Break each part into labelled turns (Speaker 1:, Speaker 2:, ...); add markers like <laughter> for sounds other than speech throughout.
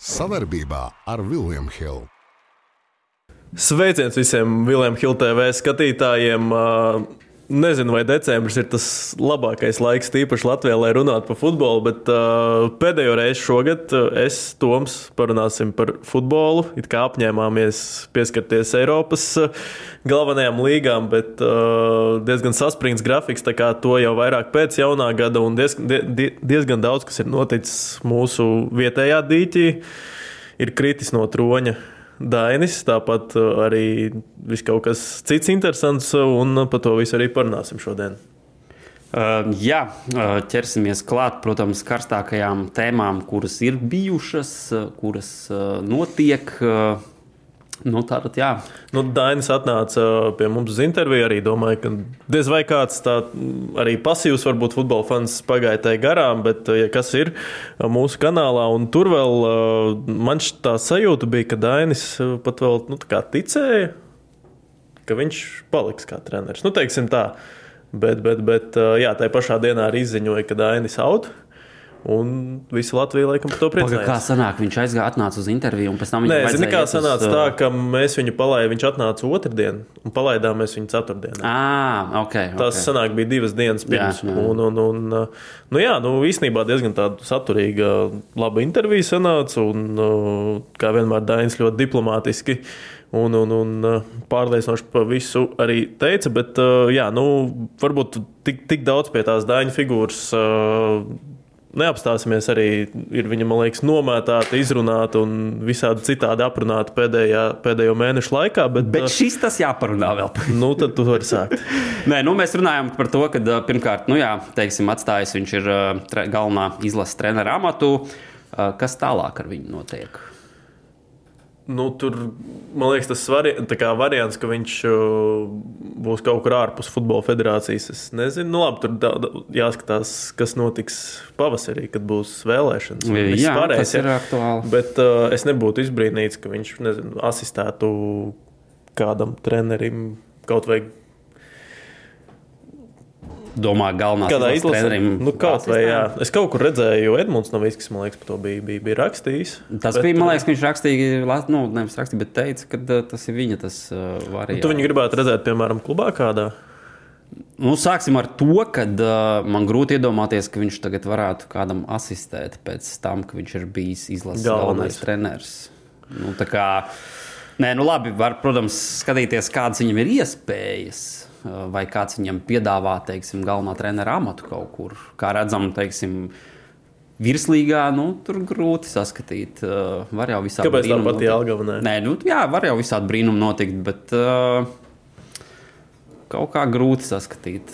Speaker 1: Savarbībā ar Vilniņu Hildu.
Speaker 2: Sveiciens visiem Vilniņu Hildu TV skatītājiem! Nezinu, vai decembris ir tas labākais laiks, tīpaši Latvijā, lai runātu par futbolu, bet uh, pēdējo reizi šogad uh, es, Toms, parunāsim par futbolu. It kā apņēmāmies pieskarties Eiropas uh, galvenajām līgām, bet uh, diezgan saspringts grafiks, tā kā to jau vairāk pēc jaunā gada un diezgan, die, diezgan daudz, kas ir noticis mūsu vietējā dīķī, ir kritis no troņa. Dainis, tāpat uh, arī viss kaut kas cits interesants, uh, un par to visu arī parunāsim šodien.
Speaker 3: Uh, jā, uh, ķersimies klāt, protams, karstākajām tēmām, kuras ir bijušas, kuras uh, notiek. Uh, Nu, Tātad, jā.
Speaker 2: Nu, Dainis atnāca pie mums uz interviju. Arī domāju, ka diez vai kāds tāds arī pasīvs, varbūt futbola fans pagāja tai garām, bet ja kas ir mūsu kanālā, un tur vēl man tā sajūta bija, ka Dainis pat vēl nu, ticēja, ka viņš paliks kā treneris. Nu, teiksim tā. Bet, bet, bet jā, tajā pašā dienā arī izziņoja, ka Dainis auto. Un visa Latvija laikam par to priecājās.
Speaker 3: Kā sanāk, viņš aizgāja, atnāca uz interviju, un pēc tam viņš
Speaker 2: Nē, zini, kā sanāca uz... tā, ka mēs viņu palaidām, viņš atnāca otrdien, un palaidām mēs viņu ceturtdienā.
Speaker 3: Ah, okay, okay.
Speaker 2: Tas sanāk bija divas dienas pirms. Jā, jā. Un, un, un, nu jā, nu īstenībā diezgan tāda saturīga, laba intervija sanāca, un kā vienmēr Dainis ļoti diplomātiski un, un, un pārliecinoši par visu arī teica. Bet, jā, nu, varbūt tik, tik daudz pie tās daļņu figūras neapstāsimies arī ir viņa, man liekas, nomētāta, izrunāta un visādi citādi aprunāta pēdējā, pēdējo mēnešu laikā. Bet,
Speaker 3: bet uh, šis tas jāparunā vēl. <laughs>
Speaker 2: nu, tad tu vari sākt.
Speaker 3: Nē, nu, mēs runājam par to, ka uh, pirmkārt, nu jā, teiksim, atstājis viņš ir uh, galvenā izlases trenera amatu. Kas tālāk ar viņu notiek?
Speaker 2: Nu, tur, man liekas, tas vari, variants, ka viņš uh, būs kaut kur ārpus futbola federācijas. Es nezinu, nu, labi, tur da, da, jāskatās, kas notiks pavasarī, kad būs vēlēšanas.
Speaker 3: Jā, pārējais, tas ir aktuāli.
Speaker 2: Bet uh, es nebūtu izbrīnīts, ka viņš nezinu, asistētu kādam trenerim kaut vai
Speaker 3: domā, galvenā
Speaker 2: Kādā izlasē, nu, kaut vai jā. Es kaut kur redzēju, jo Edmunds Noviskis, man liekas, par to bija, bija, bija rakstījis.
Speaker 3: Tas bet, bija, man liekas, ka viņš rakstīja, nu, nevis rakstīja, bet teica, ka uh, tas ir viņa tas uh, variants.
Speaker 2: Tu viņu gribētu redzēt, piemēram, klubā kādā?
Speaker 3: Nu, sāksim ar to, ka uh, man grūti iedomāties, ka viņš tagad varētu kādam asistēt pēc tam, ka viņš ir bijis izlases galvenais treneris. Nu, kā, nē, nu labi, var, protams, skatīties, kādas viņam ir iespējas. Eh, vai kāds viņam piedāvā, teiksim, galvenā trenera amatu kaut kur. Kā redzam, teiksim, virslīgā, nu, tur grūti saskatīt. Uh, var jau visādi
Speaker 2: Kāpēc tā pati Jālgava?
Speaker 3: Nē, nu, jā, var jau visādi brīnumi notikt, bet uh, kaut kā grūti saskatīt.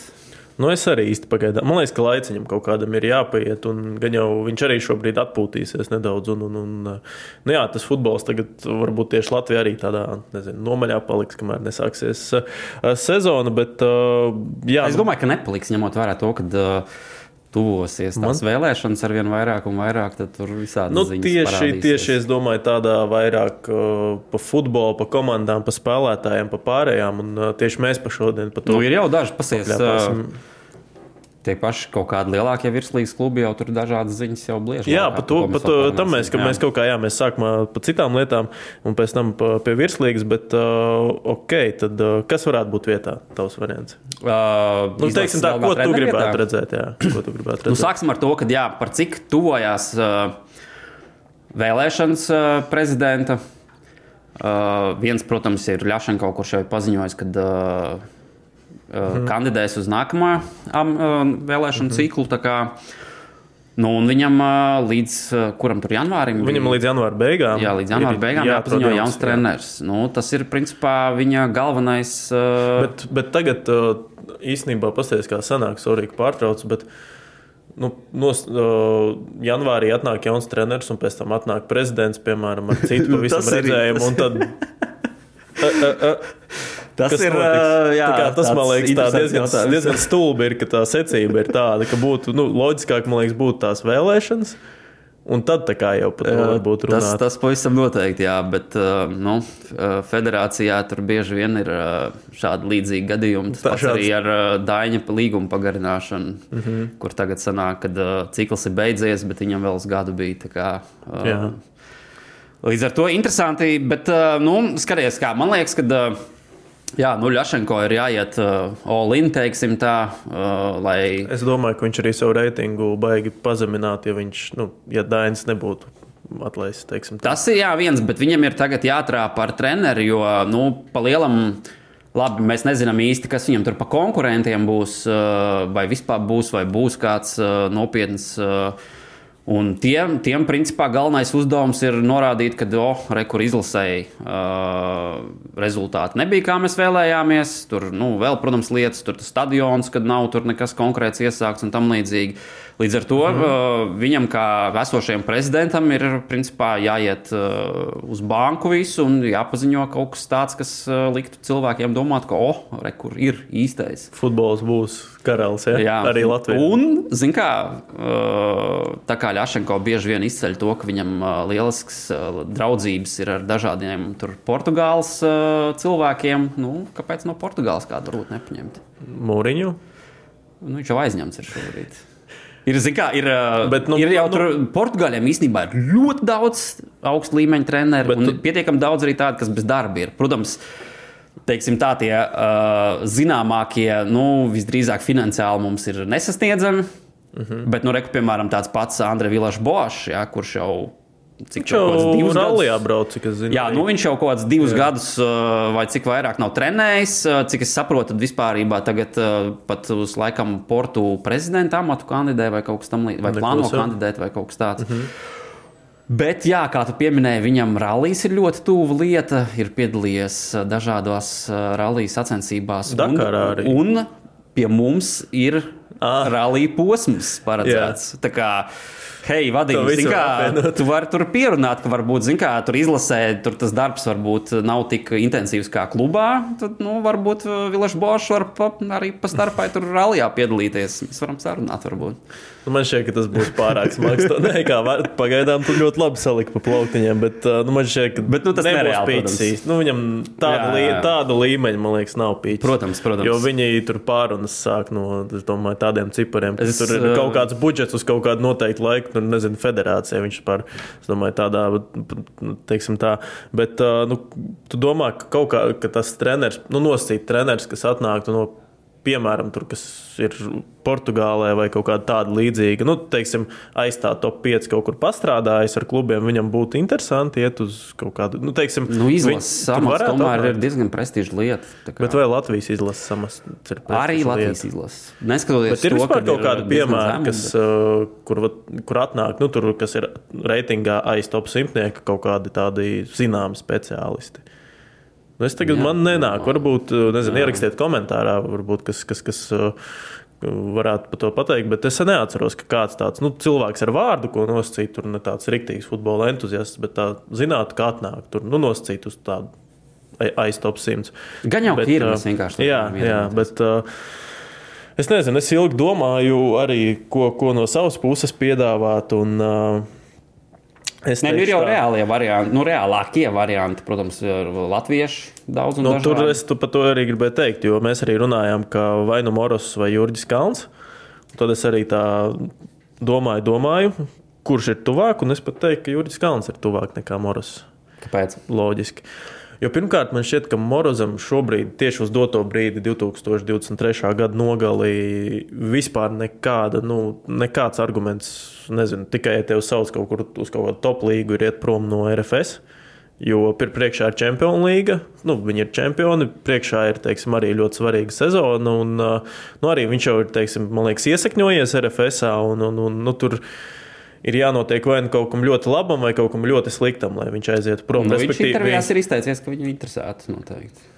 Speaker 2: Nu, es arī īsti pagaidām. Man liekas, ka laiciņam kaut kādam ir jāpaiet, un gan jau viņš arī šobrīd atpūtīsies nedaudz. Un, un, un, nu, jā, tas futbols tagad varbūt tieši Latvijā arī tādā nezinu, nomaļā paliks, kamēr nesāksies uh, sezona. Bet, uh, jā,
Speaker 3: es domāju, ka nepaliks ņemot vērā to, ka. Uh, tuvosies tās Man... vēlēšanas ar vien vairāk un vairāk, tad tur visādi
Speaker 2: nu, tieši, tieši es domāju, tādā vairāk uh, pa futbolu, pa komandām, pa spēlētājiem, pa pārējām. Un uh, tieši mēs pa šodien par to.
Speaker 3: Nu, ir jau daži pasies. Uh, tie paši kaut kādi lielākie virslīgas klubi jau tur dažādas ziņas jau bliež.
Speaker 2: Jā, par to, par to tam mēs, ka jā. mēs kaut kā, jā, mēs sākumā par citām lietām un pēc tam pie virslīgas, bet uh, ok, tad uh, kas varētu būt vietā tavs variants? Uh, nu, teiksim tā, ko tu gribētu redzēt, jā, ko tu gribētu
Speaker 3: redzēt? Nu, sāksim ar to, ka jā, par cik tuvojās uh, vēlēšanas uh, prezidenta. Uh, viens, protams, ir Ļašanko, kurš jau ir paziņojis, ka uh, mm. kandidēs uz nākamo um, vēlēšanu mm. ciklu. Nu, viņam līdz kuram tur janvārim?
Speaker 2: Viņam līdz janvāra beigām.
Speaker 3: Jā, līdz janvāra beigām jāpaziņo jauns treneris. Nu, tas ir principā viņa galvenais.
Speaker 2: Uh... Bet, bet tagad īstenībā pastāstīs, kā sanāk, Sorija pārtrauc. Bet... Nu, nos, uh, janvārī atnāk jauns treneris, un pēc tam atnāk prezidents, piemēram, ar citu <laughs> pavisam redzējumu. Tad... <laughs> uh, uh, uh.
Speaker 3: Tas ir uh, jā,
Speaker 2: tas, man liekas, tā diezgan, jautājums. diezgan stulbi, ir, ka tā secība ir tāda, ka būtu nu, loģiskāk, man liekas, būtu tās vēlēšanas. Un tad tā kā jau par to būtu
Speaker 3: runāts. Tas, tas pavisam noteikti, jā, bet nu, federācijā tur bieži vien ir šādi līdzīgi gadījumi. Tas pats arī ar Daņa līguma pagarināšanu, mm -hmm. kur tagad sanāk, uh, cikls ir beidzies, bet viņam vēl uz gadu bija. Kā, jā. Līdz ar to interesanti, bet nu, skaties, kā man liekas, ka. Jā, nu, Ļašenko ir jāiet uh, all-in, teiksim tā, uh, lai.
Speaker 2: Es domāju, ka viņš arī savu reitingu baigi pazemināt, ja viņš, nu, ja Dainis nebūtu atlaists.
Speaker 3: Tas ir jā, viens, bet viņam ir tagad jātrāpa ar treneri, jo, nu, pa lielam. Labi, mēs nezinām īsti, kas viņam tur pa konkurentiem būs, uh, vai vispār būs, vai būs kāds uh, nopietns uh, Un tiem, tiem principā galvenais uzdevums ir norādīt, ka, oh, re, kur izlasēji, uh, rezultāti nebija kā mēs vēlējāmies. Tur, nu, vēl, protams, lietas, tur tas stadions, kad nav tur nekas konkrēts iesākts un tam līdzīgi. Līdz ar to mm. uh, viņam, kā esošajam prezidentam, ir principā jāiet uh, uz banku visu un jāpaziņo kaut kas tāds, kas uh, liktu cilvēkiem domāt, ka, oh, re, kur ir īstais.
Speaker 2: Futbols būs karalis, ja? jā, arī Latvijā.
Speaker 3: Un, zin kā, uh, tā kā Ļašenko bieži vien izceļ to, ka viņam lielisks draudzības ir ar dažādiem tur Portugāles cilvēkiem, nu, kāpēc no Portugāles kādu varbūt nepaņemt?
Speaker 2: Mūriņu?
Speaker 3: Nu, viņš jau aizņemts ir šobrīd. <laughs> Ir, kā, ir, Bet, nu, ir jau nu, tur Portugāļiem īstenībā ir ļoti daudz augstu līmeņa treneru, un tu... pietiekami daudz arī tādu, kas bez darba ir. Protams, teiksim, tā tie uh, zināmākie, nu, visdrīzāk finansiāli mums ir nesasniedzami. Uh mhm. -huh. Bet, nu, reku, piemēram, tāds pats Andrei Vilašs Bošs, ja, kurš jau
Speaker 2: Cik viņš jau divus gadus brauc, cik es zinu.
Speaker 3: Jā, nu viņš jau kaut kādus divus jā. gadus vai cik vairāk nav trenējis. Cik es saprotu, tad vispār tagad pat uz laikam portu prezidenta amatu kandidē vai kaut kas tam līdzīgs, vai plāno kandidēt vai kaut kas tāds. Mhm. Bet, jā, kā tu pieminēji, viņam rallijas ir ļoti tuva lieta. Ir piedalījies dažādās rallijas sacensībās.
Speaker 2: Dakarā arī.
Speaker 3: Un pie mums ir ah. rallija posms paredzēts. Jā. Tā kā hei, vadījums, kā, tu vari tur pierunāt, ka varbūt, zin kā, tur izlasē, tur tas darbs varbūt nav tik intensīvs kā klubā, tad, nu, varbūt uh, Vilašs Bošs var pa, arī pa starpai tur rallijā piedalīties. Mēs varam sarunāt, varbūt.
Speaker 2: Nu, man šķiet, ka tas būs pārāk smags. <laughs> Nē, kā var, pagaidām tu ļoti labi saliki pa plauktiņiem, bet nu, man šķiet, ka
Speaker 3: bet, nu, tas nebūs
Speaker 2: pīcis. Nu, viņam tāda, jā, jā. Lī, tāda līmeņa, man liekas, nav pīcis.
Speaker 3: Protams, protams.
Speaker 2: Jo viņi tur pārunas sāk no domāju, tādiem cipariem, ka es, tur ir kaut kāds budžets uz kaut kādu noteiktu laiku, nu, nezinu, federācijā. Viņš par, es domāju, tādā, teiksim tā. Bet nu, tu domā, ka kaut kā ka tas treneris, nu, nosacīt treneris, kas atnāktu no piemēram, tur, kas ir Portugālē vai kaut kāda tāda līdzīga, nu, teiksim, aizstāt top 5 kaut kur pastrādājis ar klubiem, viņam būtu interesanti iet uz kaut kādu, nu, teiksim,
Speaker 3: nu, izlases samats tomēr apmēr. ir diezgan prestiža lieta.
Speaker 2: Bet vai Latvijas izlases samats ir prestiža
Speaker 3: Arī Latvijas lieta? izlases. Neskatoties
Speaker 2: Bet ir to, vispār kaut kāda piemēra, kas, uh, kur, kur atnāk, nu, tur, kas ir reitingā aiz top simtnieka kaut kādi tādi zināmi speciālisti. Es tagad jā, man nenāk, varbūt, uh, nezinu, jā. ierakstiet komentārā, varbūt, kas, kas, kas uh, varētu par to pateikt, bet es neatceros, ka kāds tāds nu, cilvēks ar vārdu, ko nosacīt, tur ne tāds riktīgs futbola entuziasts, bet tā zinātu, kā atnāk tur, nu, nosacīt uz tādu aiz top 100.
Speaker 3: Gan jau bet, ir, mēs vienkārši
Speaker 2: jā, jā, bet, Es nezinu, es ilgi domāju arī, ko, ko no savas puses piedāvāt. Un, uh,
Speaker 3: Es ne, nu, ir jau tā. reālie varianti, nu, reālākie varianti, protams, ir latvieši daudz.
Speaker 2: Nu, tur es tu par to arī gribēju teikt, jo mēs arī runājām, ka vai nu Moros vai Jurģis Kalns. Tad es arī tā domāju, domāju, kurš ir tuvāk, un es pat teiktu, ka Jurģis Kalns ir tuvāk nekā Moros.
Speaker 3: Kāpēc?
Speaker 2: Loģiski. Jo pirmkārt, man šķiet, ka Morozam šobrīd, tieši uz doto brīdi, 2023. gada nogalī, vispār nekāda, nu, nekāds arguments, nezinu, tikai ja tev sauc kaut kur uz kaut kādu top līgu, ir iet prom no RFS. Jo priekšā ir Champions League, nu, viņi ir čempioni, priekšā ir teiksim, arī ļoti svarīga sezona. Un, nu, arī viņš jau ir, teiksim, man liekas, iesakņojies RFS. Un, un, un, nu, tur, ir jānotiek vai nu kaut kam ļoti labam, vai kaut kam ļoti sliktam, lai viņš aizietu prom.
Speaker 3: Nu, viņš intervijās ir izteicies, ka viņu interesētu noteikti.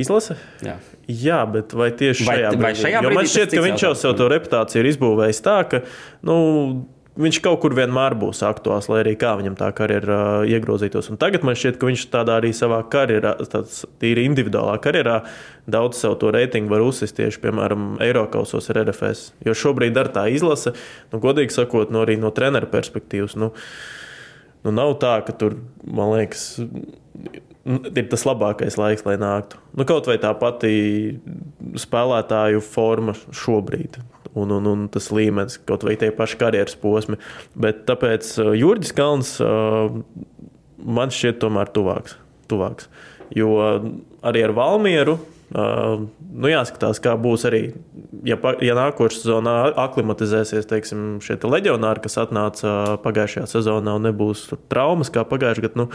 Speaker 2: Izlase?
Speaker 3: Jā.
Speaker 2: Jā, bet vai tieši
Speaker 3: vai,
Speaker 2: šajā brīdī?
Speaker 3: Vai šajā brīdī
Speaker 2: man šķiet, ka viņš jau sev to reputāciju ir izbūvējis tā, ka nu, viņš kaut kur vienmēr būs aktuāls, lai arī kā viņam tā karjera uh, iegrozītos. Un tagad man šķiet, ka viņš tādā arī savā karjerā, tāds tīri individuālā karjerā, daudz savu to reitingu var uzsist tieši, piemēram, Eiropausos ar RFS. Jo šobrīd ar tā izlase, nu, godīgi sakot, no arī no treneru perspektīvas. Nu, Nu, nav tā, ka tur, man liekas, ir tas labākais laiks, lai nāktu. Nu, kaut vai tā pati spēlētāju forma šobrīd un, un, un tas līmenis, kaut vai tie paši karjeras posmi. Bet tāpēc uh, Jurģis Kalns. Uh, man šķiet tomēr tuvāks. tuvāks. Jo arī ar Valmieru Uh, nu, jāskatās, kā būs arī, ja, ja nākošais sezonā aklimatizēsies teiksim, šie leģionāri, kas atnāca pagājušajā sezonā un nebūs traumas kā pagājušajā gadā. Nu,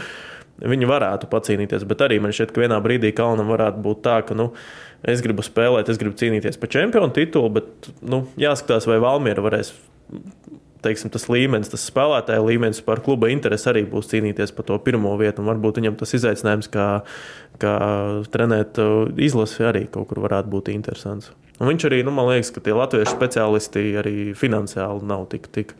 Speaker 2: viņi varētu pacīnīties, bet arī man šķiet, ka vienā brīdī Kalnam varētu būt tā, ka nu, es gribu spēlēt, es gribu cīnīties par čempionu titulu, bet nu, jāskatās, vai Valmiera varēs teiksim, tas līmenis, tas spēlētāja līmenis par kluba interesi arī būs cīnīties par to pirmo vietu. Varbūt viņam tas izaicinājums, kā, kā trenēt uh, izlasi, arī kaut kur varētu būt interesants. Un viņš arī, nu, man liekas, ka tie latviešu speciālisti arī finansiāli nav tik. tik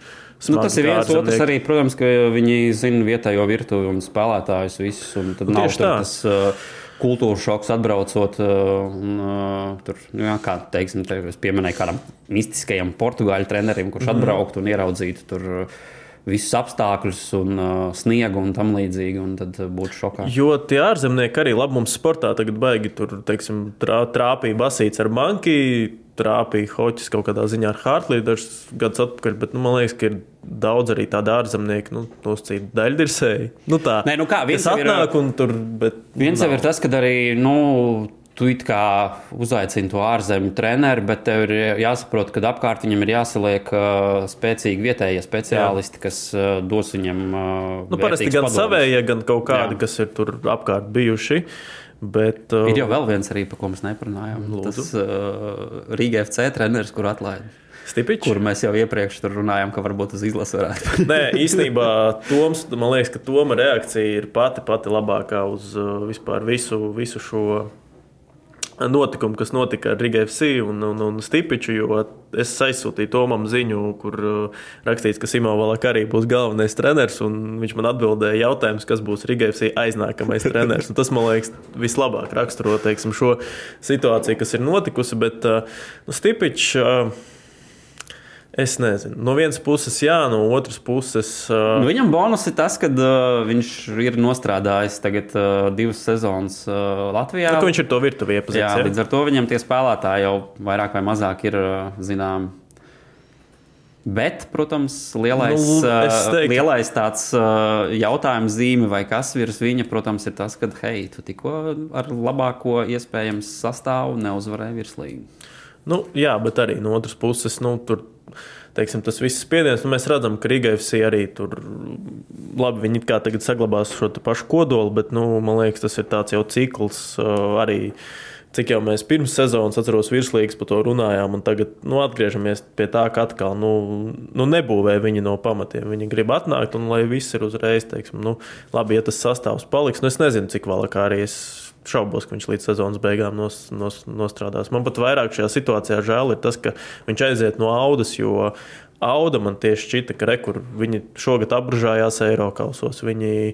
Speaker 3: Nu, tas ir viens otrs arī, protams, ka viņi zina vietējo virtuvi un spēlētājus visus. Un tad nu, nav tas. Uh, kultūras šoks atbraucot. Uh, un, uh, tur, nu, jā, kā teiksim, te, es pieminēju kādam mistiskajam portugāļu trenerim, kurš mm. atbrauktu un ieraudzītu tur uh, visus apstākļus, un uh, sniegu un tam līdzīgi. Un tad būtu šokā.
Speaker 2: Jo tie ārzemnieki arī labi mums sportā tagad baigi tur, teiksim, trā, trāpīja basīts ar banki trāpīja Hoķis kaut kādā ziņā ar Hartliju dažus gadus atpakaļ, bet nu, man liekas, ka ir daudz arī tādu ārzemnieku, nu, nosacīt daļdirsēji. Nu, tā,
Speaker 3: Nē, nu kā, viens
Speaker 2: atnāk ir, un tur, bet.
Speaker 3: Viens jau ir tas, ka arī, nu, tu it kā uzaicini to ārzemju treneru, bet tev ir jāsaprot, ka apkārt viņam ir jāsaliek uh, spēcīgi vietējie speciālisti, Jā. kas uh, dos viņam. Uh,
Speaker 2: nu, parasti gan padomus. savējie, gan kaut kādi, Jā. kas ir tur apkārt bijuši. Bet,
Speaker 3: uh, ir jau vēl viens arī, par ko mēs neparunājām. Lūdzu. Tas uh, Rīga FC treneris, kur atlaida.
Speaker 2: Stipiņš.
Speaker 3: Kur mēs jau iepriekš runājām, ka varbūt uz izlases varētu.
Speaker 2: Nē, īstenībā Toms, man liekas, ka Toma reakcija ir pati, pati labākā uz uh, visu, visu šo notikumu, kas notika ar Riga FC un, un, un Stipiču. Es aizsūtīju Tomam ziņu, kur uh, rakstīts, ka Simo Valak arī būs galvenais treneris. Viņš man atbildēja jautājumus, kas būs Riga FC aiznākamais treneris. Un tas, man liekas, vislabāk raksturo teiksim, šo situāciju, kas ir notikusi. Bet uh, nu, Stipičs. Es nezinu. No vienas puses, jā, no otras puses. Uh...
Speaker 3: Nu, viņam bonus ir tas, ka uh, viņš ir nostrādājis tagad uh, divas sezonas uh, Latvijā.
Speaker 2: Nu, viņš ir to virtuvi iepazīstināts.
Speaker 3: Jā, jā, līdz ar to viņam tie spēlētāji jau vairāk vai mazāk ir uh, zināmi. Bet, protams, lielais, nu, uh, teiktu... lielais tāds uh, jautājums zīme vai kas virs viņa, protams, ir tas, ka, hei, tu tikko ar labāko iespējams sastāvu neuzvarēji virslīgi.
Speaker 2: Nu, jā, bet arī no otras puses, nu, tur teiksim, tas viss spiediens. Nu, mēs redzam, ka Riga FC arī tur labi, viņi kā tagad saglabās šo pašu kodolu, bet nu, man liekas, tas ir tāds jau cikls arī. Cik jau mēs pirms sezonas, atceros, virslīgas par to runājām, un tagad nu, atgriežamies pie tā, ka atkal nu, nu, nebūvē viņi no pamatiem. Viņi grib atnākt, un lai viss ir uzreiz, teiksim, nu, labi, ja tas sastāvs paliks. Nu, es nezinu, cik vēl kā arī es šaubos, ka viņš līdz sezonas beigām nos, nos, nostrādās. Man pat vairāk šajā situācijā žēl ir tas, ka viņš aiziet no audas, jo Auda man tieši šķita, ka rekur, viņi šogad apgrūžājās Eiropasos. Viņi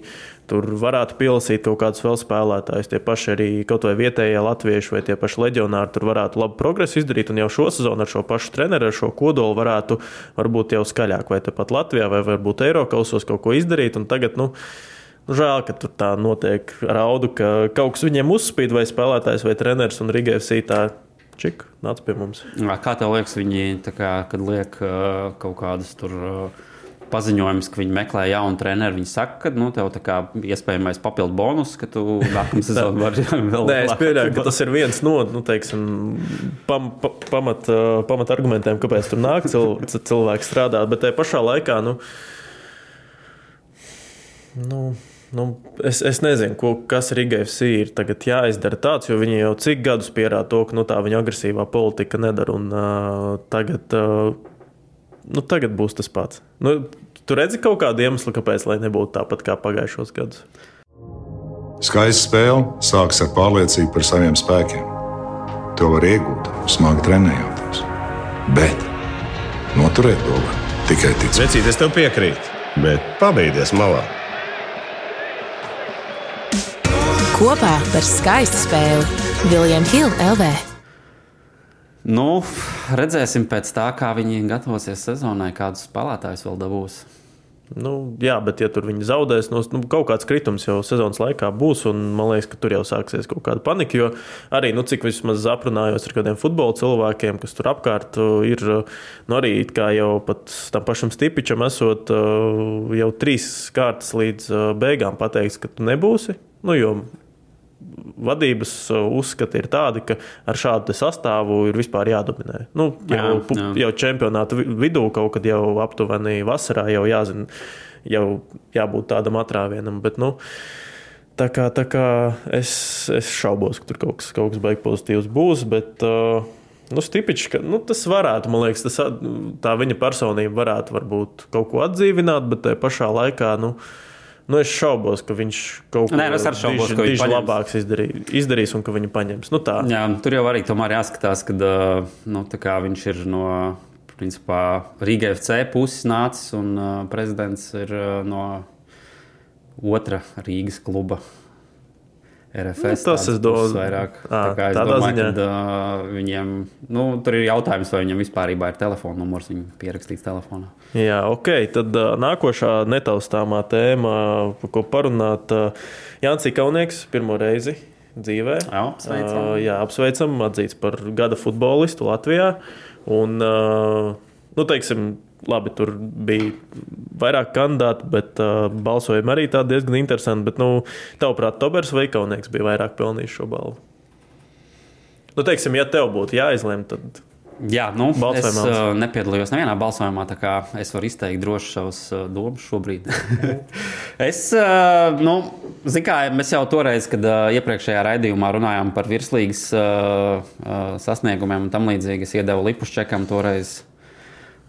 Speaker 2: tur varētu pielasīt kaut kādus vēl spēlētājus. Tie paši arī kaut vai vietējie latvieši vai tie paši leģionāri tur varētu labu progresu izdarīt. Un jau šo sezonu ar šo pašu treneru, ar šo kodolu varētu varbūt jau skaļāk vai tepat Latvijā vai varbūt Eiropasos kaut ko izdarīt. Un tagad, Nu, žēl, ka tur tā notiek raudu, ka kaut kas viņiem uzspīd, vai spēlētājs, vai treneris un Riga FC tā čik nāc pie mums.
Speaker 3: Kā tev liekas, viņi, kā, kad liek kaut kādas tur paziņojums, ka viņi meklē jaunu treneru. Viņi saka, ka nu, tev kā iespējamais papildu bonus, ka tu nākamā <laughs> sezonā vari vēl
Speaker 2: Nē, es pieļauju, ka tas ir viens no nu, teiksim, pam, pa, pamat, pamat argumentiem, kāpēc tur nāk cil, cilvēks strādāt. Bet tajā pašā laikā. Nu, nu, Nu, es, es nezinu, ko, kas Riga FC ir tagad jāizdara tāds, jo viņi jau cik gadus pierāda to, ka nu, tā viņa agresīvā politika nedara. Un, uh, tagad, uh, nu, tagad būs tas pats. Nu, tu redzi kaut kādu iemeslu, kāpēc lai nebūtu tāpat kā pagājušos gadus.
Speaker 1: Skaista spēle sākas ar pārliecību par saviem spēkiem. To var iegūt, smagi trenējoties. Bet noturēt to var tikai ticēt.
Speaker 4: Vecīt, es tev piekrītu, bet pabeigties malā.
Speaker 5: Kopā par skaistu spēli Viljams Hilde LV.
Speaker 3: Nu, redzēsim pēc tā, kā viņi gatavosies sezonai, kādus spēlētājus vēl dabūs.
Speaker 2: Nu, jā, bet, ja tur viņi zaudēs, nu, nu, kaut kāds kritums jau sezonas laikā būs, un man liekas, ka tur jau sāksies kaut kāda panika. Jo arī, nu, cik vismaz aprunājos ar kādiem futbola cilvēkiem, kas tur apkārt ir, nu, arī jau pat tam pašam Stipičam esot jau trīs kārtas līdz beigām pateikts, ka tu nebūsi. Nu, jo vadības uh, uzskati ir tādi, ka ar šādu sastāvu ir vispār jādominē. Nu, jau, jā, jā. jau čempionāta vidū, kaut kad jau aptuveni vasarā, jau jāzina, jau jābūt tādam atrāvienam. Bet, nu, tā kā, tā kā es, es šaubos, ka tur kaut kas, kaut kas baigs pozitīvs būs. Bet, uh, Nu, stipiči, ka, nu, tas varētu, man liekas, tas, tā viņa personība varētu varbūt kaut ko atdzīvināt, bet tajā pašā laikā nu, uh, Nu, es šaubos, ka viņš kaut ko
Speaker 3: tādu šaubos, ka viņš
Speaker 2: labāks izdarīs, izdarīs un ka viņu paņems. Nu, tā.
Speaker 3: Jā, tur jau arī tomēr jāskatās, ka nu, viņš ir no principā, Rīgas FC puses nācis un uh, prezidents ir uh, no otra Rīgas kluba. RFS.
Speaker 2: Nu, tas ir daudz
Speaker 3: vairāk. À, tā es domāju, ziņā. ka uh, viņiem nu, tur ir jautājums, vai viņam vispār ir telefona numurs, viņa pierakstīts telefonā.
Speaker 2: Jā, ok. Tad uh, nākošā netaustāmā tēma, par ko parunāt, uh, Jānis Kaunieks pirmo reizi dzīvē.
Speaker 3: Jā, apsveicam.
Speaker 2: Uh, jā, apsveicam, atzīts par gada futbolistu Latvijā. Un, uh, nu, teiksim, labi, tur bija vairāk kandidātu, bet uh, balsojumi arī tādi diezgan interesanti. Bet, nu, tavuprāt, Tobers vai Kaunieks bija vairāk pelnījis šo balvu? Nu, teiksim, ja tev būtu jāizlemj, tad.
Speaker 3: Jā, nu, es uh, nepiedalījos nevienā balsojumā, tā kā es varu izteikt droši savus uh, domas šobrīd. <laughs> es, uh, nu, kā mēs jau toreiz, kad uh, iepriekšējā raidījumā runājām par virslīgas uh, uh, sasniegumiem un tam līdzīgi, es iedevu Lipušķekam toreiz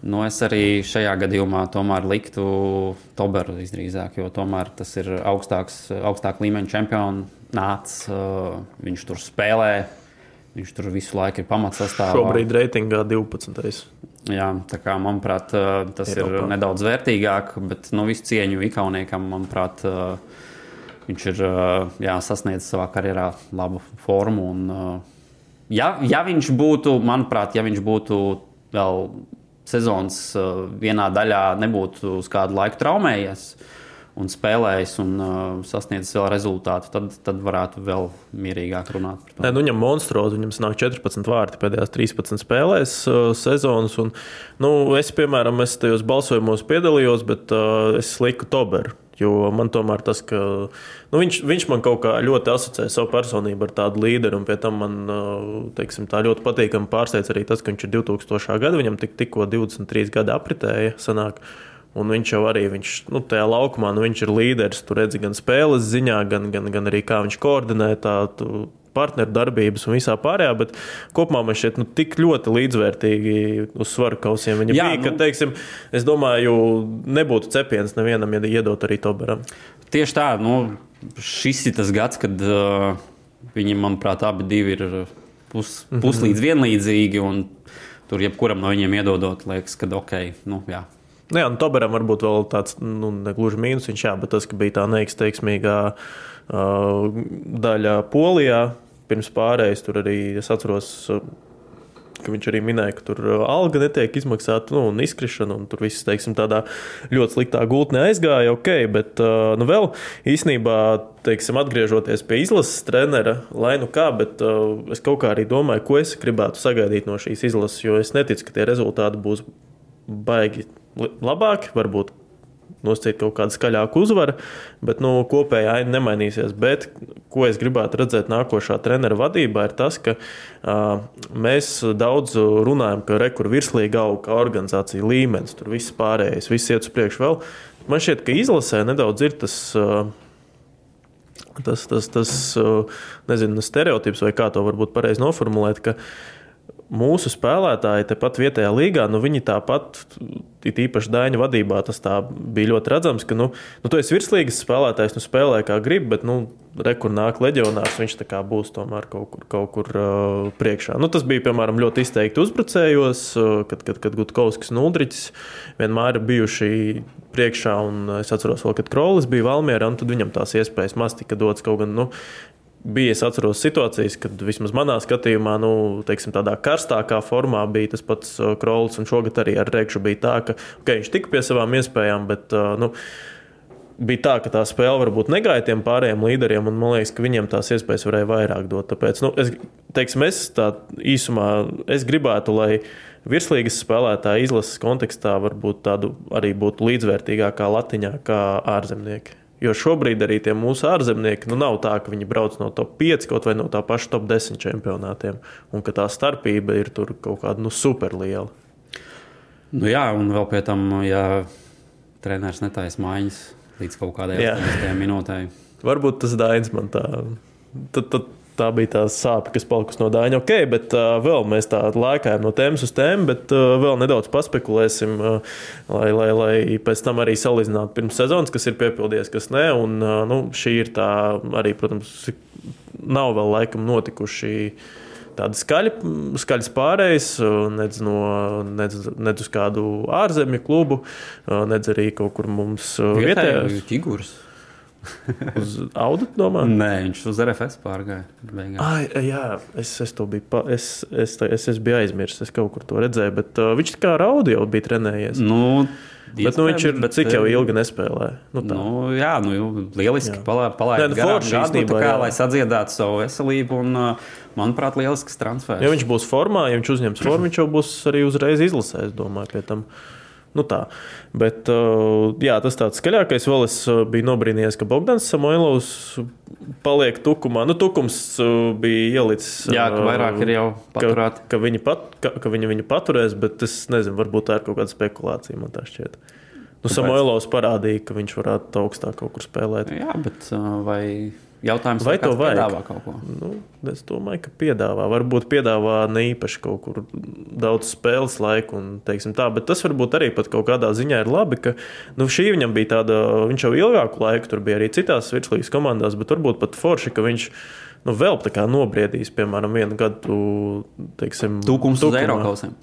Speaker 3: Nu, es arī šajā gadījumā tomēr liktu Toberu visdrīzāk, jo tomēr tas ir augstāks, augstāk līmeņa čempionāts. Uh, viņš tur spēlē, viņš tur visu laiku ir pamatsastāvā.
Speaker 2: Šobrīd reitingā 12.
Speaker 3: Jā, tā kā manuprāt, uh, tas Eiropā. ir nedaudz vērtīgāk, bet nu, visu cieņu Ikauniekam, manuprāt, uh, viņš ir jā, sasniedzis savā karjerā labu formu. Un, ja, ja viņš būtu, manuprāt, ja viņš būtu vēl sezonas vienā daļā nebūtu uz kādu laiku traumējies un spēlējis un uh, sasniedzis vēl rezultātu, tad, tad varētu vēl mierīgāk runāt par to.
Speaker 2: Nē, nu, viņam monstruozi, viņam sanāk 14 vārti pēdējās 13 spēlēs uh, sezonas. Un, nu, es, piemēram, es tajos balsojumos piedalījos, bet uh, es liku Toberu. Jo man tomēr tas, ka nu, viņš, viņš man kaut kā ļoti asociē savu personību ar tādu līderi, un pie tam man teiksim, tā ļoti patīkami pārsteidz arī tas, ka viņš ir 2000. gada, viņam tik, tikko 23 gadi apritēja. Sanāk. Un viņš jau arī viņš, nu, tajā laukumā nu, viņš ir līderis. Tur redzi gan spēles ziņā, gan, gan, gan arī kā viņš koordinē tādu partneru darbības un visā pārējā, bet kopumā man šķiet nu, tik ļoti līdzvērtīgi uz svaru kausiem. Viņa Jā, bija, nu, ka, teiksim, es domāju, nebūtu cepiens nevienam, ja iedot arī Toberam.
Speaker 3: Tieši tā, nu, šis ir tas gads, kad uh, viņi, manuprāt, abi divi ir pus, mhm. puslīdz vienlīdzīgi, un tur jebkuram no viņiem iedodot, liekas, ka ok, nu, jā.
Speaker 2: Nu jā, nu, Toberam varbūt vēl tāds, nu, negluži mīnus, viņš jā, bet tas, ka bija tā neizteiksmīgā uh, daļa Polijā, pirms pārējais tur arī es atceros. Ka viņš arī minēja, ka tur uh, alga netiek izmaksāta, nu, un izkrišana, un tur viss, teiksim, tādā ļoti sliktā gultnē aizgāja. Ok, bet, uh, nu, vēl īsnībā, teiksim, atgriežoties pie izlases trenera, lai nu kā, bet es kaut kā arī domāju, ko es gribētu sagaidīt no šīs izlases, jo es neticu, ka tie rezultāti būs baigi labāki. Varbūt nosacīt kaut kādu skaļāku uzvaru, bet nu, kopējā aina nemainīsies. Bet, ko es gribētu redzēt nākošā treneru vadībā, ir tas, ka uh, mēs daudz runājam, ka rekur virslīga auga, organizācija līmenis, tur viss pārējais, viss iet uz priekšu vēl. Man šķiet, ka izlasē nedaudz ir tas. Uh, Tas, tas, tas nezinu, stereotips, vai kā to varbūt pareizi noformulēt, ka uh, mūsu spēlētāji tepat vietējā līgā, nu, viņi tāpat, it īpaši Daņa vadībā, tas bija ļoti redzams, ka, nu, nu tu esi virslīgas spēlētājs, nu, spēlē kā gribi, bet, nu, rekur nāk leģionārs, viņš tā kā būs tomēr kaut kur, kaut kur uh, priekšā. Nu, tas bija, piemēram, ļoti izteikti uzbrucējos, uh, kad, kad, kad Gutkovskis un Uldriķis vienmēr bijuši priekšā, un es atceros vēl, kad Krolis bija Valmierā, un tad viņam tās iespējas maz tika dotas kaut gan, nu, bija, es atceros situācijas, kad vismaz manā skatījumā, nu, teiksim, tādā karstākā formā bija tas pats Krols, un šogad arī ar Rēkšu bija tā, ka okay, viņš tika pie savām iespējām, bet, nu, bija tā, ka tā spēle varbūt negāja tiem pārējiem līderiem, un man liekas, ka viņiem tās iespējas varēja vairāk dot. Tāpēc, nu, es, teiksim, es tā īsumā es gribētu, lai virslīgas spēlētāja izlases kontekstā varbūt tādu arī būtu līdzvērtīgākā latiņā kā ārzemnieki. Jo šobrīd arī tie mūsu ārzemnieki nu, nav tā, ka viņi brauc no top 5 kaut vai no tā paša top 10 čempionātiem, un ka tā starpība ir tur kaut kāda nu, superliela.
Speaker 3: Nu jā, un vēl pie tam, ja treneris netaisa maiņas līdz kaut kādai minūtei.
Speaker 2: Varbūt tas Dainis man tā. Tad, tad tā bija tā sāpe, kas palikusi no dāņa. Ok, bet uh, vēl mēs tādā laikā no tēmas uz tēmu, bet uh, vēl nedaudz paspekulēsim, uh, lai, lai, lai pēc tam arī salīdzinātu pirms sezonas, kas ir piepildījies, kas nē. Un, uh, nu, šī ir tā arī, protams, nav vēl laikam notikuši. Tāda skaļa, skaļas pārējas, nedz, no, nedz, nedz uz kādu ārzemju klubu, nedz arī kaut kur mums
Speaker 3: vietējais. Figūras. <laughs>
Speaker 2: uz audu domā?
Speaker 3: Nē, viņš uz RFS pārgāja.
Speaker 2: Ai, jā, es, es to biju, pa, es, es, es, es biju aizmirsis, es kaut kur to redzēju, bet uh, viņš kā raudu jau bija trenējies.
Speaker 3: Nu,
Speaker 2: Bet nu, viņš ir bet, cik jau ilgi nespēlēja.
Speaker 3: Nu, tā. nu, jā, nu, lieliski palaidīt nu, garām gadu, kā, jā. lai sadziedātu savu veselību. Un, manuprāt, lielisks transfers.
Speaker 2: Ja viņš būs formā, ja viņš uzņems formu, viņš jau būs arī uzreiz izlasējis, domāju, pie tam. Nu tā. Bet uh, jā, tas tāds skaļākais. Vēl es uh, biju nobrīnījies, ka Bogdans Samoilovs paliek tukumā. Nu, tukums uh, bija ielicis.
Speaker 3: Jā, ka vairāk ir jau paturēti.
Speaker 2: Ka, ka, viņi pat, ka, ka viņi viņu paturēs, bet es nezinu, varbūt tā ir kaut kāda spekulācija, man tā šķiet. Nu, Samoilovs parādīja, ka viņš varētu augstāk kaut kur spēlēt.
Speaker 3: Jā, bet vai Jautājums,
Speaker 2: vai to vajag?
Speaker 3: Piedāvā kaut ko?
Speaker 2: Nu, es domāju, ka piedāvā. Varbūt piedāvā ne īpaši kaut kur daudz spēles laiku, un, tā, bet tas varbūt arī kaut kādā ziņā ir labi, ka nu, šī viņam bija tāda, viņš jau ilgāku laiku tur bija arī citās virslīgas komandās, bet varbūt pat forši, ka viņš nu, vēl tā kā nobriedīs, piemēram, vienu gadu, teiksim,
Speaker 3: tūkums uz eiro kausiem.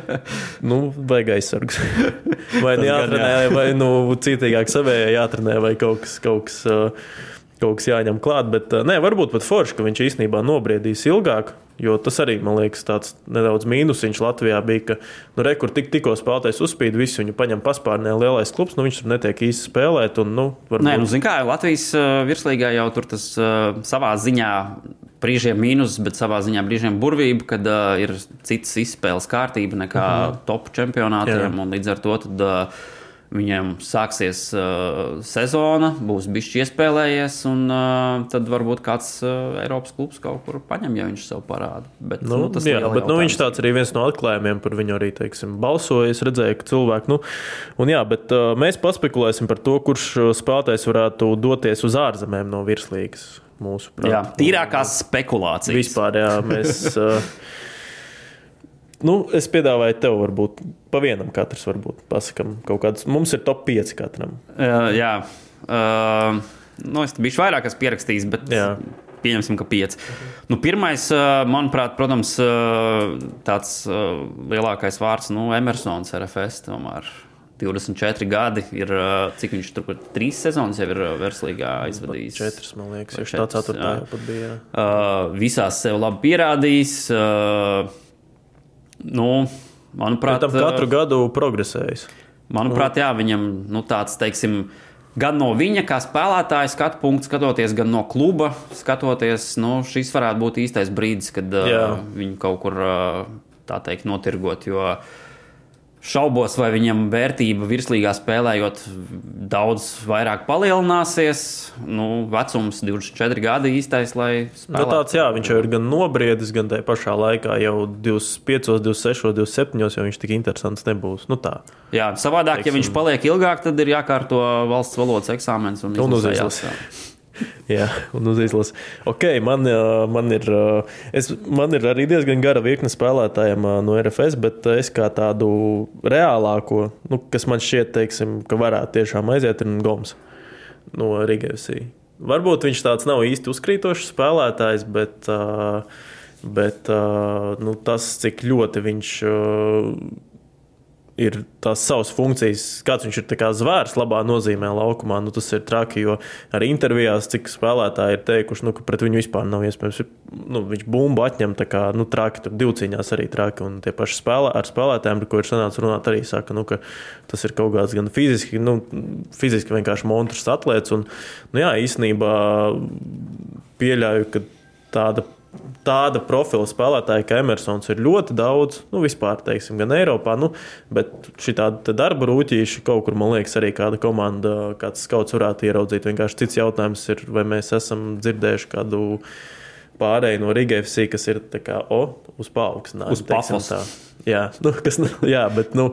Speaker 3: <laughs>
Speaker 2: nu, vajag aizsargs. <laughs> vai nu jātrenē, vai nu, citīgāk savējā jātrenē, vai kaut kas. Kaut kas uh, kaut kas jāņem klāt. Bet nē, varbūt pat forši, ka viņš īstenībā nobriedīs ilgāk. Jo tas arī, man liekas, tāds nedaudz mīnusiņš Latvijā bija, ka, nu, re, kur tik, tikko spēlētājs uzspīd, visu viņu paņem paspārnē lielais klubs, nu, viņš tur netiek īsti spēlēt. Un, nu,
Speaker 3: varbūt... Nē, nu, zin kā, Latvijas uh, virslīgā jau tur tas uh, savā ziņā brīžiem mīnus, bet savā ziņā brīžiem burvība, kad uh, ir citas izspēles kārtība nekā mhm. -huh. top čempionātiem. Līdz ar to tad, uh, Viņam sāksies uh, sezona, būs bijis iespēlējies, un uh, tad varbūt kāds uh, Eiropas klubs kaut kur paņem, ja viņš sev parāda. Bet,
Speaker 2: nu, nu, tas jā, bet, nu, viņš tāds arī viens no atklājumiem, par viņu arī teiksim, balsoja. Es redzēju, ka cilvēki, nu, un jā, bet uh, mēs paspekulēsim par to, kurš uh, spēlētājs varētu doties uz ārzemēm no virslīgas. Mūsu prāt.
Speaker 3: Jā, tīrākās spekulācijas.
Speaker 2: Vispār, jā, mēs. Uh, <laughs> Nu, es piedāvāju tev, varbūt pa vienam katrs, varbūt pasakām kaut kādus. Mums ir top 5 katram.
Speaker 3: Uh, jā, uh, nu, es biju vairāk pierakstījis, bet jā. pieņemsim, ka 5. Nu, pirmais, manuprāt, protams, tāds lielākais vārds, nu, Emersons, RFS. Tomēr. 24 gadi ir, cik viņš tur trīs sezonas jau ir verslīgā izvadījis.
Speaker 2: Četras, man liekas, jau tā jau pat bija.
Speaker 3: Uh, visās sev labi pierādījis. Uh, Nu, manuprāt,
Speaker 2: tam katru gadu progresējis.
Speaker 3: Manuprāt, jā, viņam nu, tāds, teiksim, gan no viņa kā spēlētāja skatu punkta skatoties, gan no kluba skatoties, nu, šis varētu būt īstais brīdis, kad jā. uh, viņu kaut kur uh, tā teikt notirgot. Jo uh, Šaubos, vai viņam vērtība virslīgā spēlējot daudz vairāk palielināsies. Nu, vecums 24 gadi īstais, lai spēlētu.
Speaker 2: Nu, tāds, jā, viņš jau ir gan nobriedis, gan tajā pašā laikā jau 25, 26, 27, jau viņš tik interesants nebūs. Nu, tā.
Speaker 3: jā, savādāk, Teiksim. ja viņš paliek ilgāk, tad ir jākārto valsts valodas eksāmens un,
Speaker 2: uzzīmēs. Jā, un uz izlases. Ok, man, man, ir, es, man ir arī diezgan gara virkne spēlētājiem no RFS, bet es kā tādu reālāko, nu, kas man šķiet, teiksim, ka varētu tiešām aiziet, ir Goms no Rigavsī. Varbūt viņš tāds nav īsti uzkrītošs spēlētājs, bet, bet nu, tas, cik ļoti viņš ir tās savas funkcijas, kāds viņš ir kā zvērs, labā nozīmē laukumā. Nu, tas ir traki, jo arī intervijās, cik spēlētāji ir teikuši, nu, ka pret viņu vispār nav iespējams. Nu, viņš bumbu atņem, tā kā nu, traki, tur divcīņās arī traki. Un tie paši spēlē, ar spēlētājiem, ar ko ir sanācis runāt, arī saka, nu, ka tas ir kaut kāds gan fiziski, nu, fiziski vienkārši monstrs atlēts. Un, nu, jā, īstenībā pieļauju, ka tāda tāda profila spēlētāja, kā Emersons, ir ļoti daudz, nu, vispār, teiksim, gan Eiropā, nu, bet šī tāda darba rūtīša kaut kur, man liekas, arī kāda komanda, kāds skauts varētu ieraudzīt. Vienkārši cits jautājums ir, vai mēs esam dzirdējuši kādu pārēju no Riga FC, kas ir kā, o, uz paaugstinājumu.
Speaker 3: Uz pasaules.
Speaker 2: Jā, nu, kas, <laughs> jā, bet, nu,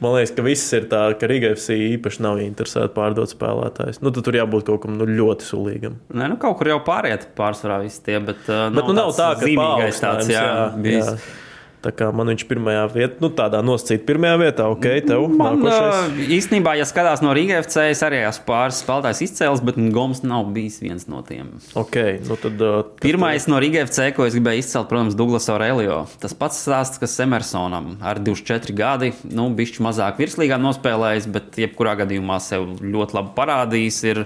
Speaker 2: Man liekas, ka viss ir tā, ka Riga FC īpaši nav interesēta pārdot spēlētājus. Nu, tur jābūt kaut kam nu, ļoti sulīgam.
Speaker 3: Nē, nu, kaut kur jau pāriet pārsvarā visi tie, bet, uh,
Speaker 2: bet nu, nav tā, ka
Speaker 3: zīmīgais tāds, jā, jā, bijis.
Speaker 2: jā. Tā kā man viņš pirmajā vietā, nu tādā nosacīta pirmajā vietā, ok, tev
Speaker 3: Man,
Speaker 2: nākošais.
Speaker 3: īstenībā, ja skatās no Rīgas FC, es arī esmu pāris spēlētājs izcēlis, bet Goms nav bijis viens no tiem.
Speaker 2: Ok, nu tad. Tad
Speaker 3: Pirmais no Rīgas FC, ko es gribēju izcelt, protams, Douglas Aurelio. Tas pats stāsts, kas Emersonam ar 24 gadi, nu, bišķi mazāk virslīgā nospēlējis, bet jebkurā gadījumā sev ļoti labi parādījis. Ir,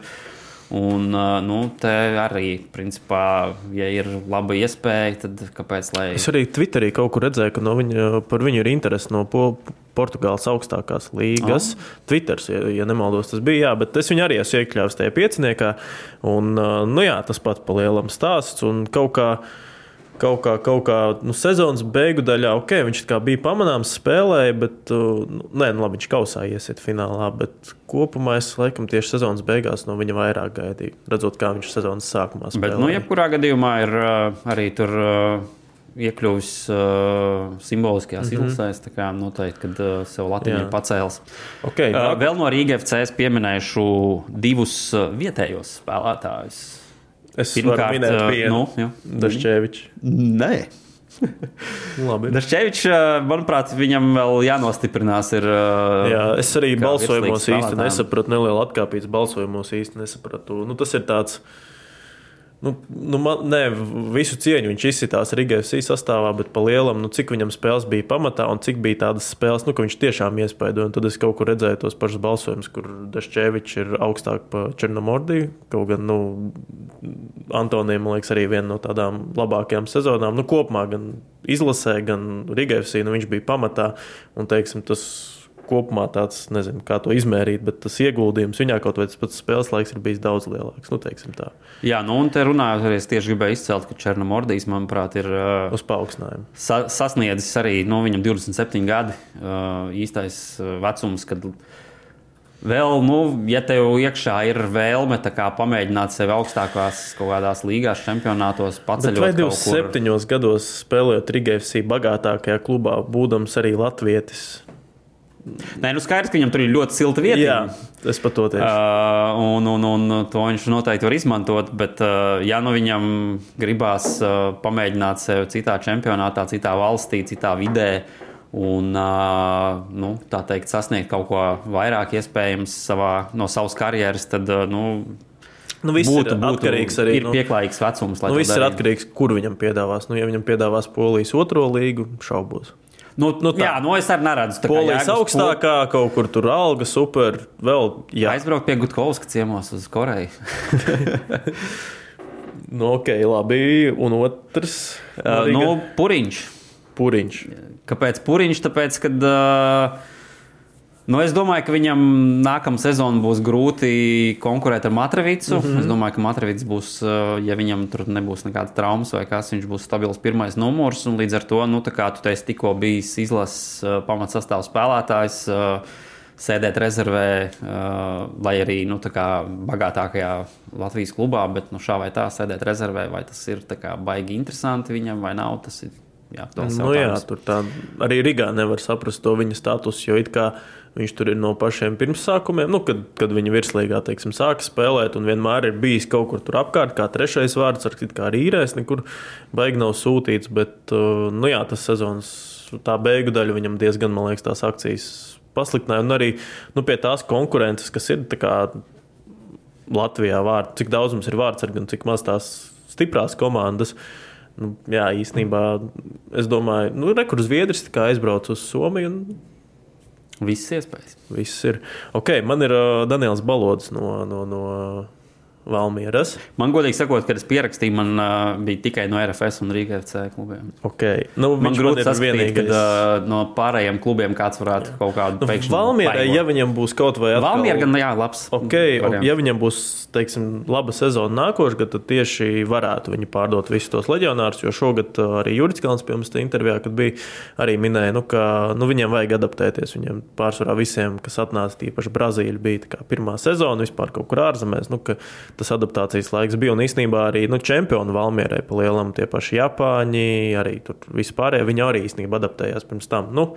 Speaker 3: Un, nu, te arī, principā, ja ir laba iespēja, tad kāpēc? Lai...
Speaker 2: Es arī Twitterī kaut kur redzēju, ka no viņa, par viņu ir interese no po, Portugāles augstākās līgas. Oh. Twitters, ja, ja nemaldos, tas bija. Jā, bet es viņu arī esmu iekļāvis tajā pieciniekā. Un, nu, jā, tas pats pa lielam stāsts. Un kaut kā, kaut kā, kaut kā nu, sezonas beigu daļā, ok, viņš bija pamanāms, spēlēja, bet uh, nu, nē, nu, labi, viņš kausā iesiet finālā. Bet kopumā es laikam tieši sezonas beigās no viņa vairāk gaidīju, redzot, kā viņš sezonas sākumā spēlēja.
Speaker 3: Bet, nu, jebkurā gadījumā ir uh, arī tur. Uh, Iekļuvis uh, simboliskajās mm -hmm. izlasēs, tā kā noteikti, kad uh, sev Latviju
Speaker 2: Jā.
Speaker 3: pacēls.
Speaker 2: Okay,
Speaker 3: Uh, vēl no Rīgas FC es pieminēšu divus vietējos spēlētājus.
Speaker 2: Es varu minēt
Speaker 3: uh, nu, jā.
Speaker 2: Dašķēvičs.
Speaker 3: Nē, <laughs>
Speaker 2: Labi.
Speaker 3: Dažčevičs, uh, manuprāt, viņam vēl jānostiprinās. Ir, uh,
Speaker 2: Jā, es arī balsojumos
Speaker 3: spēlētājiem.
Speaker 2: nesapratu, nelielu atkāpības balsojumos īsti nesapratu. Nu, tas ir tāds. Nu, nu, man, nē, visu cieņu viņš izsitās Rīgas sastāvā, bet pa lielam, nu, cik viņam spēles bija pamatā un cik bija tādas spēles, nu, ka viņš tiešām iespaidoja. Tad es kaut kur redzēju tos pašus balsojumus, kur Dašķēvičs ir augstāk par Černomordiju. Kaut gan, nu, Antonijam, man liekas, arī viena no tādām labākajām sezonām. Nu, kopumā gan izlasē, gan Rīgas nu, viņš bija pamatā. Un, teiksim, tas kopumā tāds, nezinu, kā to izmērīt, bet tas ieguldījums viņā kaut vai tas pats spēles laiks ir bijis daudz lielāks. Nu,
Speaker 3: Jā, nu, un te runājot, arī es tieši gribēju izcelt, ka Černomordijs, manuprāt, ir uh,
Speaker 2: uz paaugstinājumu.
Speaker 3: sa sasniedzis arī nu, viņam 27 gadi uh, īstais uh, vecums, kad vēl, nu, ja tev iekšā ir vēlme pamēģināt sevi augstākās kaut kādās līgās, čempionātos,
Speaker 2: Bet
Speaker 3: paceļot
Speaker 2: vai
Speaker 3: kaut kur.
Speaker 2: 27 gados spēlējot Rīgas bagātākajā klubā, būdams arī latvietis?
Speaker 3: Nē, nu skaidrs, ka viņam tur ir ļoti silta vieta.
Speaker 2: Jā, es pat to teicu.
Speaker 3: Uh, un, un, un to viņš noteikti var izmantot. Bet, uh, ja nu viņam gribās uh, pamēģināt sevi citā čempionātā, citā valstī, citā vidē, un uh, nu, tā teikt, sasniegt kaut ko vairāk iespējams savā, no savas karjeras, tad uh, nu,
Speaker 2: Nu, viss
Speaker 3: būtu,
Speaker 2: ir
Speaker 3: būtu
Speaker 2: atkarīgs arī
Speaker 3: ir
Speaker 2: no-
Speaker 3: pieklājīgs vecums. lai
Speaker 2: Nu, viss ir
Speaker 3: darītu.
Speaker 2: atkarīgs no tā, kur viņam piedāvās. Nu, ja viņam piedāvās Polijas otro līgu, šaubos.
Speaker 3: Nu,
Speaker 2: Nu, tā.
Speaker 3: jā, nu es arī neredzu.
Speaker 2: Polijas
Speaker 3: jēgas
Speaker 2: augstākā, kaut kur tur alga, super. Vēl, jā,
Speaker 3: Aizbraukt pie Gutkovska ciemos uz Koreju. <laughs>
Speaker 2: nu, ok, labi. Un otrs,
Speaker 3: Uh, nu, Puriņš.
Speaker 2: Puriņš.
Speaker 3: Kāpēc Puriņš? Tāpēc, kad, uh, nu, es domāju, ka viņam nākamā sezona būs grūti konkurēt ar Matrevicu. Mm -hmm. Es domāju, ka Matrevits būs, uh, ja viņam tur nebūs nekādas traumas vai kas, viņš būs stabils pirmais numurs. Līdz ar to, nu, kā tu teici, tikko bijis izlases uh, pamatsastāvs spēlētājs. Uh, Sēdēt rezervē, lai arī nu, bagātākajā Latvijas klubā, bet nu, šā vai tā sēdēt rezervē, vai tas ir kā baigi interesanti viņam vai nav. Tas ir jā,
Speaker 2: Nu, jā, tur tā, arī Rīgā nevar saprast to viņa statusu, jo it kā viņš tur ir no pašiem pirmsākumiem, nu, kad, kad viņa virslīgā teiksim, sāka spēlēt, un vienmēr ir bijis kaut kur tur apkārt, kā trešais vārds, ar kā īrēs, nekur baigi nav sūtīts. Bet, uh, nu, jā, tas sezonas tā beigu daļa viņam diezgan, man liekas, tās akcijas pasliktināja. Un arī nu, pie tās konkurences, kas ir kā Latvijā, vārds, cik daudz mums ir vārds, un cik maz tās stiprās komandas. Nu, jā, īstenībā es domāju, ka nu, tā kā aizbrauc uz Somiju. Un,
Speaker 3: Viss iespējas.
Speaker 2: Viss ir. Ok, man ir uh, Daniels Balodis no, no, no Valmieras.
Speaker 3: Man godīgi sakot, kad es pierakstīju, man uh, bija tikai no RFS un Rīgas FC klubiem.
Speaker 2: Okay. Nu,
Speaker 3: Man grūti saskatīt, kad uh, no pārējiem klubiem kāds varētu kaut kādu
Speaker 2: Nu,
Speaker 3: pēkšņu.
Speaker 2: Valmierai, ja viņam būs kaut vai atkal-
Speaker 3: Valmiera gan, jā, labs.
Speaker 2: Okay,
Speaker 3: variants.
Speaker 2: ja viņam būs teiksim, laba sezona nākošais, tad tieši varētu viņi pārdot visus tos leģionārus. Jo šogad uh, arī Juris Kalns pie mums intervijā, kad bija, arī minēja, nu, ka nu, viņiem vajag adaptēties. Viņiem pārsvarā visiem, kas atnāca tīpaši Brazīļa, bija pirmā sezona vispār kaut kur ārzemēs. Nu, ka tas adaptācijas laiks bija un īstenībā arī nu, čempioni Valmierai pa lielam tie paši Japāņi, arī tur vispārējie. Viņi arī īstenībā adaptējās pirms tam. Nu,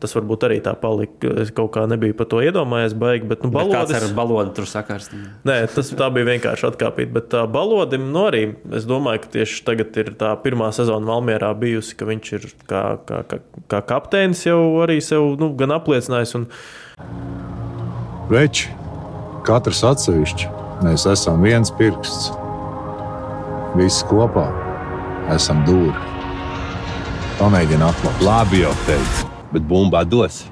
Speaker 2: Tas varbūt arī tā palika. Es kaut kā nebiju par to iedomājies, baigi, bet nu,
Speaker 3: Bet Kāds
Speaker 2: balodis.
Speaker 3: ar balodu tur sakars?
Speaker 2: Nē, tas tā bija vienkārši atkāpīt. Bet tā balodim nu, arī es domāju, ka tieši tagad ir tā pirmā sezona Valmjerā bijusi, ka viņš ir kā, kā, kā, kā kapteinis jau arī sev nu, gan apliecinājis. Un,
Speaker 1: Veči, katrs atsevišķi, mēs esam viens pirksts. Visi kopā esam dūri. Pamēģini atklāt.
Speaker 4: Labi jau teicu, bet bumbā dos.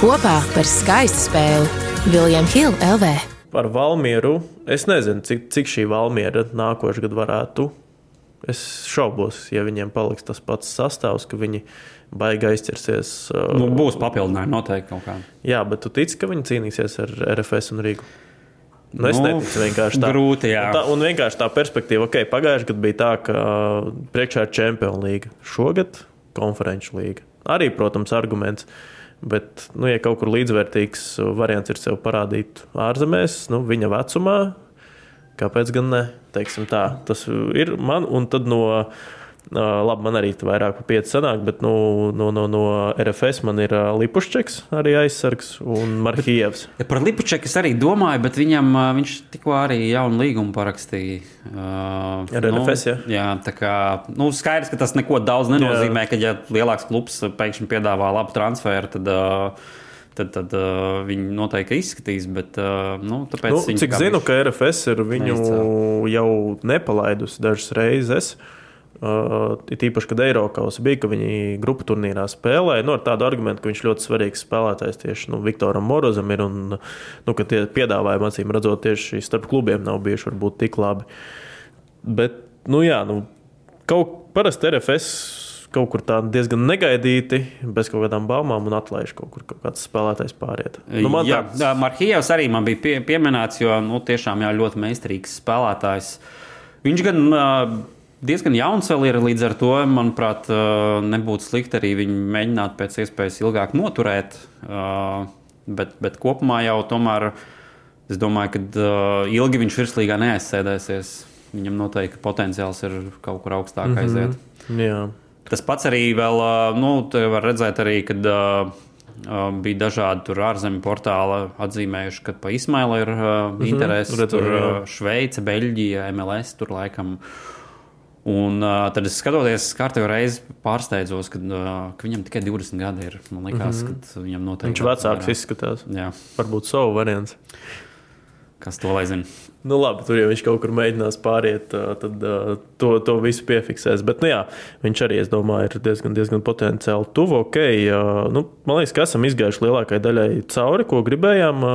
Speaker 5: Kopā par skaistu spēli Viljams Hilde LV.
Speaker 2: par Valmjeru es nezinu, cik, cik šī Valmjera nākošais gads varētu. Es šaubos, ja viņiem paliks tas pats sastāvs, ka viņi baigi aizķersies. uh,
Speaker 3: Nu, būs papildinājumi noteikti kaut kādi.
Speaker 2: Jā, bet tu tici, ka viņi cīnīsies ar RFS un Rīgu? Nu, es
Speaker 3: Nu,
Speaker 2: neticu vienkārši tā.
Speaker 3: grūti, jā.
Speaker 2: Un, tā, un vienkārši tā perspektīva, ok, pagājušajā gadā bija tā, ka uh, priekšā ir Champions League, šogad konferenču līga. Arī, protams, arguments. Bet, nu, ja kaut kur līdzvērtīgs variants ir sev parādīt ārzemēs, nu, viņa vecumā, kāpēc gan ne? Teiksim tā, tas ir man, un tad no. Labi, man arī vairāk par pieci sanāk, bet nu, no, no, no RFS man ir Lipušķeks, arī aizsargs, un Marhijevs.
Speaker 3: Ja par Lipučeku es arī domāju, bet viņam, viņš tikko arī jaunu līgumu parakstīja. Uh,
Speaker 2: Ar RFS, ja?
Speaker 3: Jā, tā kā nu, skaidrs, ka tas neko daudz nenozīmē, ka ja lielāks klubs pēkšņi piedāvā labu transferu, tad. Uh, Tad, tad uh, viņi noteikti izskatīs, bet uh, nu,
Speaker 2: Nu, cik zinu, ka RFS ir viņu
Speaker 3: neizcēla.
Speaker 2: jau nepalaidusi dažas reizes. Uh, it īpaši, kad Eiropas bija, ka viņi grupu turnīrā spēlēja, nu, ar tādu argumentu, ka viņš ļoti svarīgs spēlētājs tieši nu, Viktoram Morozam ir. Un, nu, ka tie piedāvājumi, acīm redzot, tieši starp klubiem nav bijuši varbūt tik labi. Bet, nu, jā, nu, kaut parasti RFS kaut kur tā diezgan negaidīti, bez kaut kādām baumām un atlaiž kaut kur kaut kāds spēlētājs pāriet. Nu, man
Speaker 3: jā,
Speaker 2: tāds-
Speaker 3: tā... Marhijevs arī man bija pie, pieminēts, jo nu, tiešām jā, ļoti meistarīgs spēlētājs. Viņš gan uh, diezgan jauns vēl ir, līdz ar to, manuprāt, uh, nebūtu slikti arī viņu mēģināt pēc iespējas ilgāk noturēt. Uh, bet, bet kopumā jau tomēr es domāju, ka uh, ilgi viņš virslīgā neaizsēdēsies. Viņam noteikti potenciāls ir kaut kur augstāk mm -hmm. aiziet.
Speaker 2: Jā.
Speaker 3: Tas pats arī vēl, nu, var redzēt, arī, kad bija dažādi tur ārzemju portāli atzīmējuši, ka pa Ismailu ir uh, interesi.
Speaker 2: redzēju,
Speaker 3: Tur
Speaker 2: jā.
Speaker 3: Šveice, Beļģija, MLS tur laikam. Un uh, tad es skatoties, kārtībā reizi pārsteidzos, kad, uh, ka viņam tikai 20 gadi ir. Man liekas, mm -hmm. ka viņam noteikti
Speaker 2: Viņš vecāks izskatās.
Speaker 3: Jā,
Speaker 2: Varbūt savu variantu.
Speaker 3: Kas to lai zina.
Speaker 2: Nu, labi, tur jau viņš kaut kur mēģinās pāriet, tad to, to visu piefiksēs. Bet, nu, jā, viņš arī, es domāju, ir diezgan, diezgan potenciāli tuvu. Okay, nu, man liekas, ka esam izgājuši lielākajai daļai cauri, ko gribējām.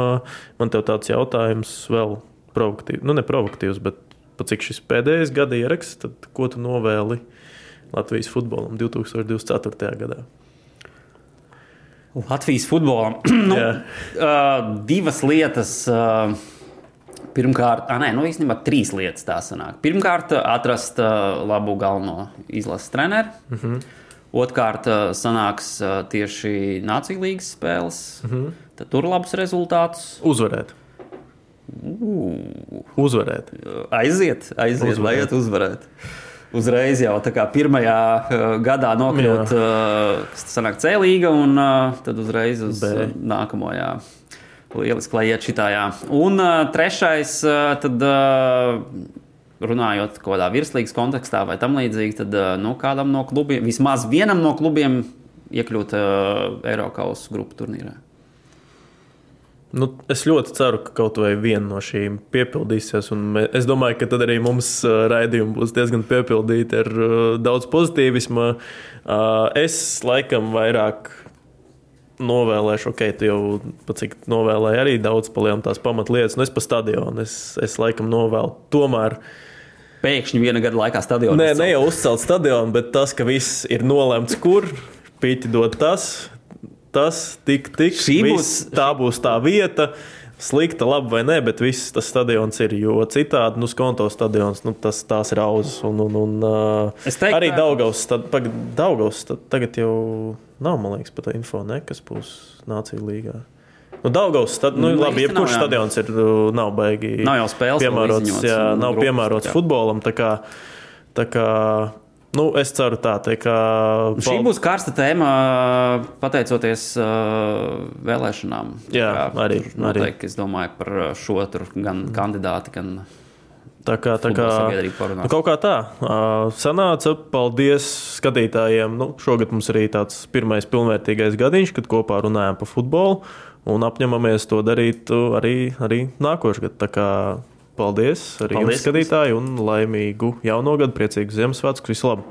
Speaker 2: Man te tāds jautājums vēl provokatīvs, nu, ne provokatīvs, bet cik šis pēdējais gada ieraksts, tad ko tu novēli Latvijas futbolam 2024. gadā?
Speaker 3: Latvijas futbolam <clears throat> nu,
Speaker 2: Jā.
Speaker 3: uh, divas lietas. Uh, Pirmkārt, ah, nē, nu īstenībā trīs lietas tā sanāk. Pirmkārt, atrast uh, labu galveno izlases treneru. Mm -hmm. Otrkārt, uh, sanāks uh, tieši Nācijas līnijas spēles. Mm -hmm. Tad tur labus rezultātus.
Speaker 2: Uzvarēt. Uzvarēt.
Speaker 3: Aiziet, aiziet, lai iet uzvarēt. Uzreiz jau tā kā pirmajā uh, gadā nokļūt, uh, C līga, un uh, tad uzreiz uz
Speaker 2: B.
Speaker 3: uh, nākamo. Jā. Lieliski, lai iet šitā. Jā. Un uh, trešais, uh, tad. Uh, Runājot kaut kādā virslīgas kontekstā vai tam līdzīgi, tad uh, nu, kādam no klubiem, vismaz vienam no klubiem, iekļūt uh, Eiropas grupu turnīrā.
Speaker 2: Nu, es ļoti ceru, ka kaut vai viena no šīm piepildīsies. Es domāju, ka tad arī mums raidījumi būs diezgan piepildīti ar daudz pozitīvisma. Es laikam vairāk novēlēšu, ok, tu jau cik novēlēji arī daudz palielināt tās pamatlietas, nu es pa stadionu. Es, es laikam novēlu tomēr.
Speaker 3: Pēkšņi viena gada laikā stadionā.
Speaker 2: Nē, ne jau uzcelt stadionu, bet tas, ka viss ir nolemts, kur pīķi dod tas, tas, tik, tik. Viss,
Speaker 3: būs,
Speaker 2: tā būs tā vieta. Slikta, labi vai nē, bet viss tas stadions ir. Jo citādi, nu, skonto stadions, nu, tas tās ir auzas. Un, un, un, uh,
Speaker 3: Es teiktu,
Speaker 2: arī Daugaus, tad, pagad, Daugaus tad, tagad jau nav, man liekas, pat info, ne, kas būs Nāciju līgā. Nu, Daugaus, tad, nu,
Speaker 3: Nu,
Speaker 2: labi, jebkurš
Speaker 3: nav,
Speaker 2: stadions ir, uh, nav baigi.
Speaker 3: Nav jau spēles
Speaker 2: piemērots,
Speaker 3: izziņots,
Speaker 2: jā, nav
Speaker 3: grupas,
Speaker 2: piemērots
Speaker 3: jā.
Speaker 2: futbolam. Tā kā, tā kā, nu, es ceru tā, tā kā.
Speaker 3: Šī būs karsta tēma, pateicoties uh, vēlēšanām.
Speaker 2: Jā,
Speaker 3: Tā
Speaker 2: arī-
Speaker 3: Noteikti, es domāju par šo tur gan kandidāti, gan
Speaker 2: Tā kā, tā kā nu, kaut kā tā. Sanāca, paldies skatītājiem. Nu, šogad mums arī tāds pirmais pilnvērtīgais gadiņš, kad kopā runājam par futbolu un apņemamies to darīt uh, arī, arī nākošais gads. Tā kā paldies arī
Speaker 3: Paldies
Speaker 2: jums, skatītāji, un laimīgu jauno gadu, priecīgu Ziemassvētku, visu labu!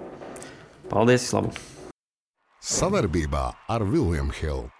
Speaker 3: paldies! Vislabāk!
Speaker 6: Savarbībā ar Vilniņu Hildu.